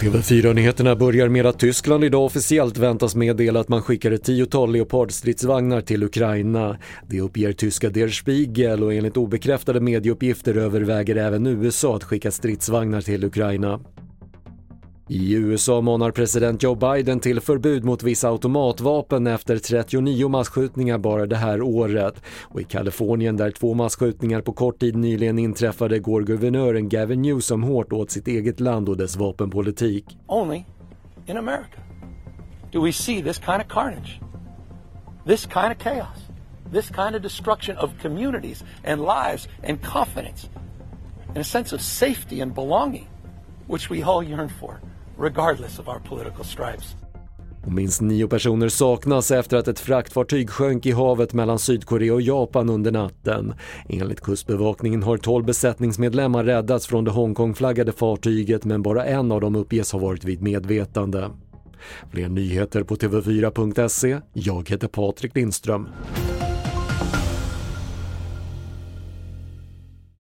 TV4-nyheterna börjar med att Tyskland idag officiellt väntas meddela att man skickar ett tiotal Leopardstridsvagnar till Ukraina. Det uppger tyska Der Spiegel och enligt obekräftade medieuppgifter överväger även USA att skicka stridsvagnar till Ukraina. I USA manar president Joe Biden till förbud mot vissa automatvapen efter 39 massskjutningar bara det här året. Och i Kalifornien där två massskjutningar på kort tid nyligen inträffade går guvernören Gavin Newsom hårt åt sitt eget land och dess vapenpolitik. Only in America do we see this kind of carnage, this kind of chaos, this kind of destruction of communities and lives and confidence and a sense of safety and belonging which we all yearn for regardless of our political stripes. Och minst nio personer saknas efter att ett fraktfartyg sjönk i havet mellan Sydkorea och Japan under natten. Enligt kustbevakningen har 12 besättningsmedlemmar räddats från det Hongkongflaggade fartyget men bara en av dem uppges ha varit vid medvetande. Fler nyheter på TV4.se. Jag heter Patrik Lindström.